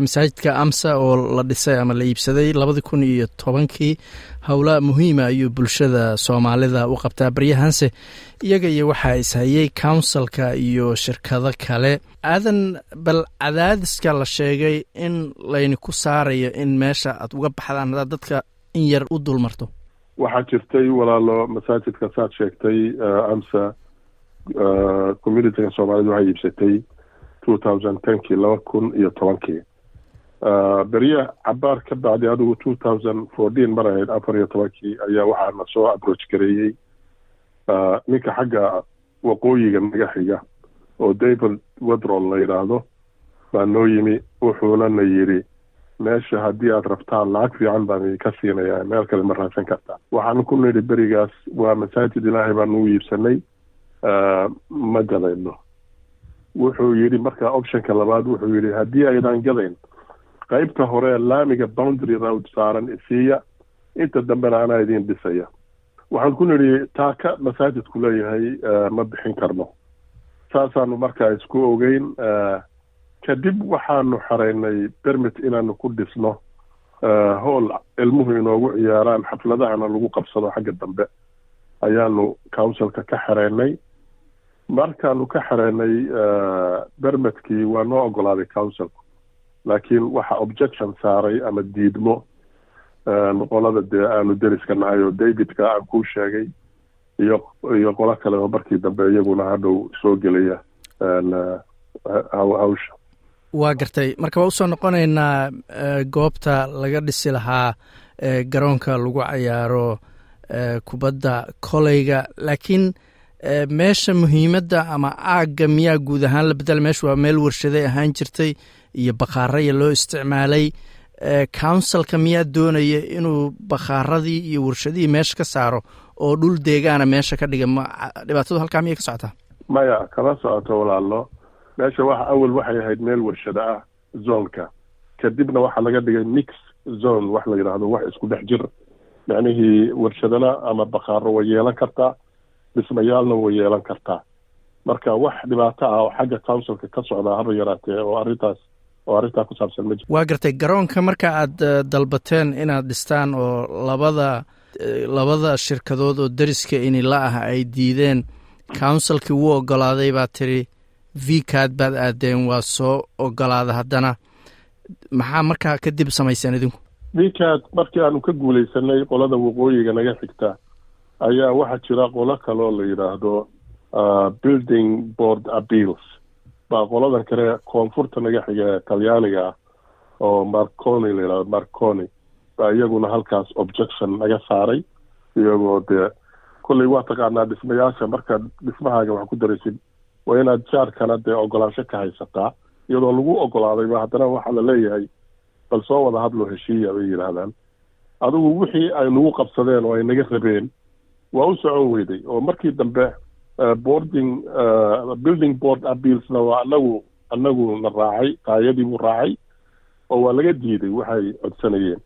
masaajidka amsa oo la dhisay ama la iibsaday labadii kun iyo tobankii howla muhiima ayuu bulshada soomaalida u qabtaa. Baryahanse iyaga iyo waxaa ishayey counsilka iyo shirkado kale. Aadan bal cadaadiska la sheegay in layni ku saarayo in meesha aad uga baxdaan haddaad dadka in yar u dulmarto waxaa jirtay walaalo masaajidka saad sheegtay amsa communityga soomaalida waxay iibsatay two thousand tenkii laba kun iyo tobankii beriya cabaar ka bacdi adigu two thousand fourteen mar ahayd afar iyo tobankii ayaa waxaana soo approach gareeyey ninka xagga waqooyiga naga xiga oo david wedrol la yidhaahdo baa noo yimi wuxuuna na yidhi meesha haddii aad rabtaan lacag fiican baan idinka siinayaa meel kale ma raadsan kartaa. Waxaan ku nidhi berigaas waa masaajid ilaahay baan ugu iibsanay ma gadayno wuxuu yidhi marka optionka labaad wuxuu yidhi haddii aydan gadayn qaybta hore laamiga boundary road saaran isiiya inta dambena anaa idiin dhisaya. Waxaan ku nidhi taaka masaajidku leeyahay ma bixin karno. Saasaanu markaa isku ogeyn kadib waxaanu xaraynay bermit inaanu ku dhisno hool ilmuhu inoogu ciyaaraan xafladahana lagu qabsado xagga dambe. Ayaanu councilka ka xareynay. Markaanu ka xareynay bermetkii waa noo ogolaaday councilku laakiin waxa objection saaray ama diidmo qolada dee aanu deriska nahay oo davidka aan kuu sheegay iyo iyo qolo kale oo markii dambe iyaguna hadhow soo gelaya hawsha. Waa gartay. Marka waa u soo noqonaynaa goobta laga dhisi lahaa garoonka lagu cayaaro kubadda koleyga laakiin meesha muhiimadda ama aagga miyaa guud ahaan la bedela meesha waa meel warshaday ahaan jirtay iyo bakhaaraya loo isticmaalay. Counsilka miyaa doonaya inuu bakhaaradii iyo warshadihii meesha ka saaro oo dhul deegaana meesha ka dhiga. Dhibaatadu halkaa miyay ka socotaa maya kama socoto walaalo. Meesha waxa awal waxay ahayd meel warshada ah zonka kadibna waxaa laga dhigay mix zone wax la yidhaahdo wax isku dhex jir. Macnihii warshadana ama bakhaaro way yeelan kartaa dhismayaalna way yeelan kartaa marka wax dhibaato ah oo xagga councilka ka socdaa haba yaraatee oo arrintaas oo arrintaa ku saabsan ma jiro waa gartay garoonka marka aad dalbateen inaad dhistaan oo labada labada shirkadood oo deriska inila ah ay diideen councilkii wuu ogolaaday baa tiri vcad baad aadeen waa soo ogolaada haddana. Maxaa markaa kadib samayseen idinku? Vcad markii aanu ka guulaysanay qolada waqooyiga naga xigta ayaa waxaa jira qolo kaloo la yidhaahdo building board appeals. Baa qoladan kale koonfurta naga xiga talyaaniga ah oo marconi la yidhahdo marconi. Baa iyaguna halkaas objection naga saaray iyagoo dee kolley waa taqaanaa dhismayaasha. Markaad dhismahaaga wax ku daraysid waa inaad jaarkana dee ogolaansho ka haysataa iyadoo lagu ogolaadayba haddana waxaa la leeyahay bal soo wada hadloo heshiiya bay yidhaahdaan adigu wixii ay nagu qabsadeen oo ay naga rabeen waa u socon weyday oo markii dambe boarding building board appealsna waa anagu anagu na raacay taayadii buu raacay oo waa laga diiday waxay codsanayeen.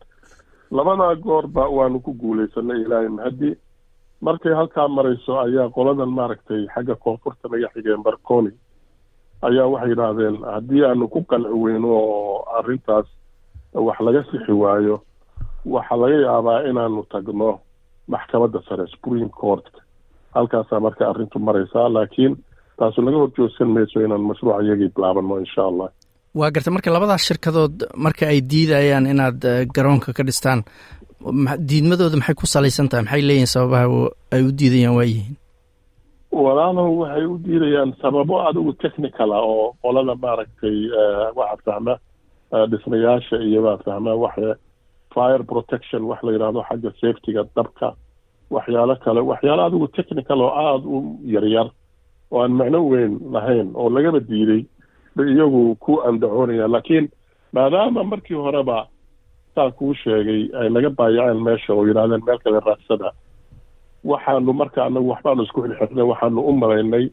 Labadaa goorba waanu ku guulaysanay ilaahay mahadi markay halkaa marayso ayaa qoladan maaragtay xagga koonfurta naga xigeen barconi ayaa waxay yidhaahdeen haddii aanu ku qanci weyno oo arrintaas wax laga sixi waayo waxaa laga yaabaa inaanu tagno maxkamadda sare supreme courtka halkaasaa marka arrintu maraysaa laakiin taasu laga hor joogsan mayso inaan mashruuc iyagii bilaabano insha allah waa gartay marka labadaas shirkadood marka ay diidayaan inaad garoonka ka dhistaan diidmadooda maxay ku salaysan tahay? Maxay leeyihiin sababaha ay u diidayaan waayihiin walaalow waxay u diidayaan sababo adigu technical ah oo qolada maaragtay waxaa fahma dhismayaasha iyo baa fahma waxa fire protection wax la yidhahdo xagga safetyga dabka waxyaalo kale waxyaalo adigu technical oo aada u yaryar oo aan macno weyn lahayn oo lagaba diiday bay iyagu ku andacoonayaan laakiin maadaama markii horeba saa kuu sheegay ay naga baayaceen meesha oo yidhahdeen meel kale raadsada waxaanu marka anagu waxbaanu isku xilxirnay waxaanu u malaynay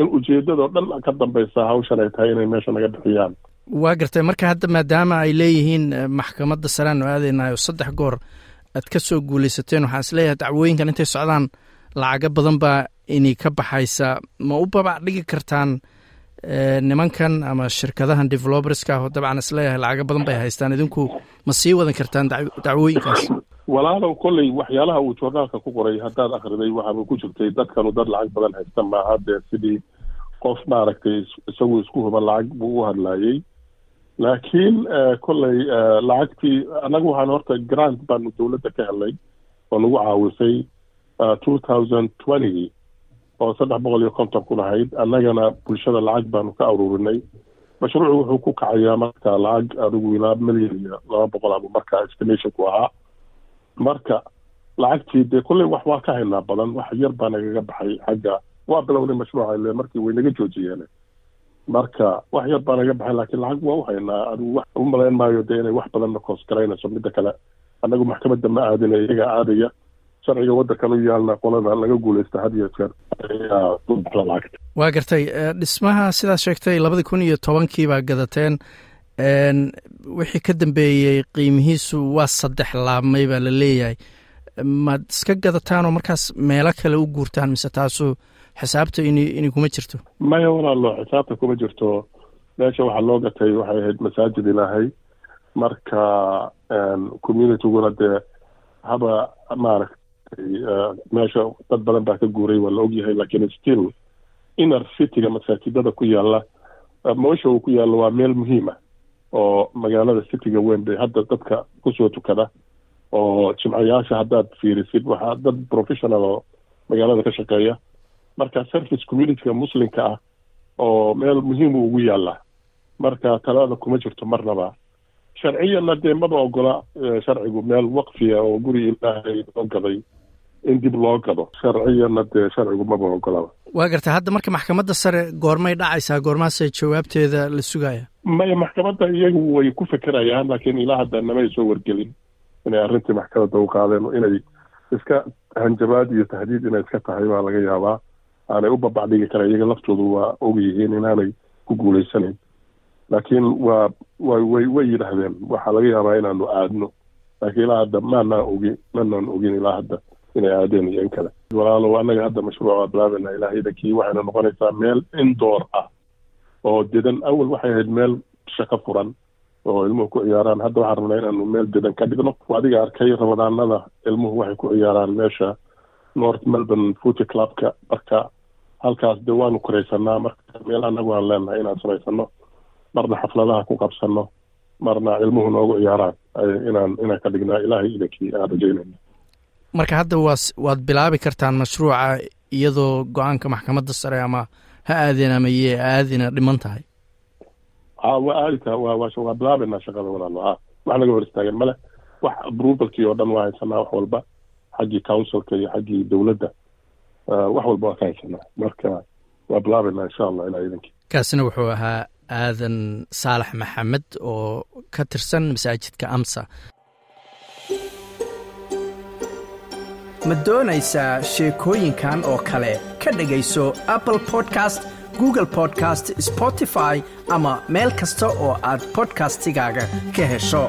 in ujeedadoo dhan ka dambaysa hawshan ay tahay inay meesha naga bixiyaan waa gartay marka hadda maadaama ay leeyihiin maxkamadda sarean oo aadeynayo saddex goor aad ka soo guulaysateen waxaan is leeyahay dacwooyinkan intay socdaan lacago badan baa inay ka baxaysa. Ma u babac dhigi kartaan nimankan ama shirkadahan develoberska ah oo dabcan is leeyahay lacago badan bay haystaan. Idinku ma sii wadan kartaan dacwooyinkaas. Walaalow kolley waxyaalaha uu joornaalka ku qoray haddaad akriday waxaaba ku jirtay dadkanu dad lacag badan haysta maaha dee sidii qof maaragtay isagu isku huba lacag buu u hadlaayey laakiin kolley lacagtii annagu waxaan horta grant baanu dowladda ka helnay oo nagu caawisay two thousand twentygii oo saddex boqol iyo konton kun ahayd. Annagana bulshada lacag baanu ka aruurinay mashruucu wuxuu ku kacayaa marka lacag adigu ilaa milyan iyo laba boqol abu marka estimationku ahaa. Marka lacagtii dee kolley wax waa ka haynaa badan. Wax yar baa nagaga baxay xagga. Waa bilownay mashruuca ile markii way naga joojiyeen marka wax yar baa naga baxay laakiin lacag waa u haynaa adigu wax u malayn maayo dee inay wax badanna koos garaynayso midda kale. Annagu maxkamadda ma aadina iyaga aadaya. Sharciga waddankan u yaalna qolada laga guulaysta had iyo jeer. Ayaa ubaxda lacagta waa gartay dhismaha sidaad sheegtay labadii kun iyo tobankii baa gadateen. Wixii ka dambeeyey qiimihiisu waa saddex laabmay baa la leeyahay. Maad iska gadataan oo markaas meelo kale u guurtaan mise taasu xisaabta in inay kuma jirto maya walaalo xisaabta kuma jirto meesha waxaa loo gatay waxay ahayd masaajid ilaahay marka communityguna dee haba maaragtay meesha dad badan baa ka guuray waa la ogyahay lakiin still inner cityga masaajidada ku yaalla meesha uu ku yaallo waa meel muhiima oo magaalada cityga weyn bay hadda dadka ku soo tukada oo jimcayaasha haddaad fiirisid waxaa dad professional oo magaalada ka shaqeeya marka service communityga muslimka ah oo meel muhiimu ugu yaalla marka talada kuma jirto marnaba. Sharciyana dee maba ogola sharcigu meel waqfiya oo guri ilaahay loo gaday in dib loo gado. Sharciyana dee sharcigu maba ogolaba waa gartay hadda marka maxkamadda sare goormay dhacaysaa goormaase jawaabteeda la sugaya? Maya maxkamadda iyagu way ku fekerayaan laakiin ilaa hadda namay soo wargelin inay arrintii maxkamadda u qaadeen inay iska hanjabaad iyo tahdiid inay iska tahay baa laga yaabaa aanay u babacdhigi kara iyaga laftoodu waa og yihiin inaanay ku guulaysanayn laakiin waa way way yidhaahdeen waxaa laga yaabaa inaanu aadno. Laakiin ilaa hadda maanaa ogi manaan ogin ilaa hadda inay aadeen iyo in kale. Walaalow annaga hadda mashruuc waa bilaabana ilaahaydankii waxayna noqonaysaa meel indoor ah. Oo dedan awal waxay ahayd meel shaqo furan oo ilmuhu ku ciyaaraan. Hadda waxaan rabnaa inaanu meel dedan ka dhigno. Adiga arkay rabadaanada ilmuhu waxay ku ciyaaraan meesha north melbourne footy clubka marka halkaas dee waanu koraysanaa marka meel annagu aan leenahay inaan samaysano marna xafladaha ku qabsano marna ilmuhu noogu ciyaaraan. Inaan inaan ka dhignaa ilaahay idankii aan rajaynayna marka hadda waa waad bilaabi kartaan mashruuca iyadoo go'aanka maxkamadda sare ama ha aadeen ama yee aadina dhiman tahay? A waa aadita wa waa bilaabaynaa shaqada walaalo a wax naga hor istaagan male wax approvalkii oo dhan waa haysanaa wax walba. Xaggii councilka iyo xaggii dowladda wax walba waa ka haysanaa. Marka waa bilaabaynaa insha allah ilaa idankii kaasina wuxuu ahaa aadan saalax maxamed oo ka tirsan masaajidka amsa. Ma doonaysaa sheekooyinkan oo kale? Ka dhegayso apple podcast google podcast spotify ama meel kasta oo aad bodkastigaaga ka hesho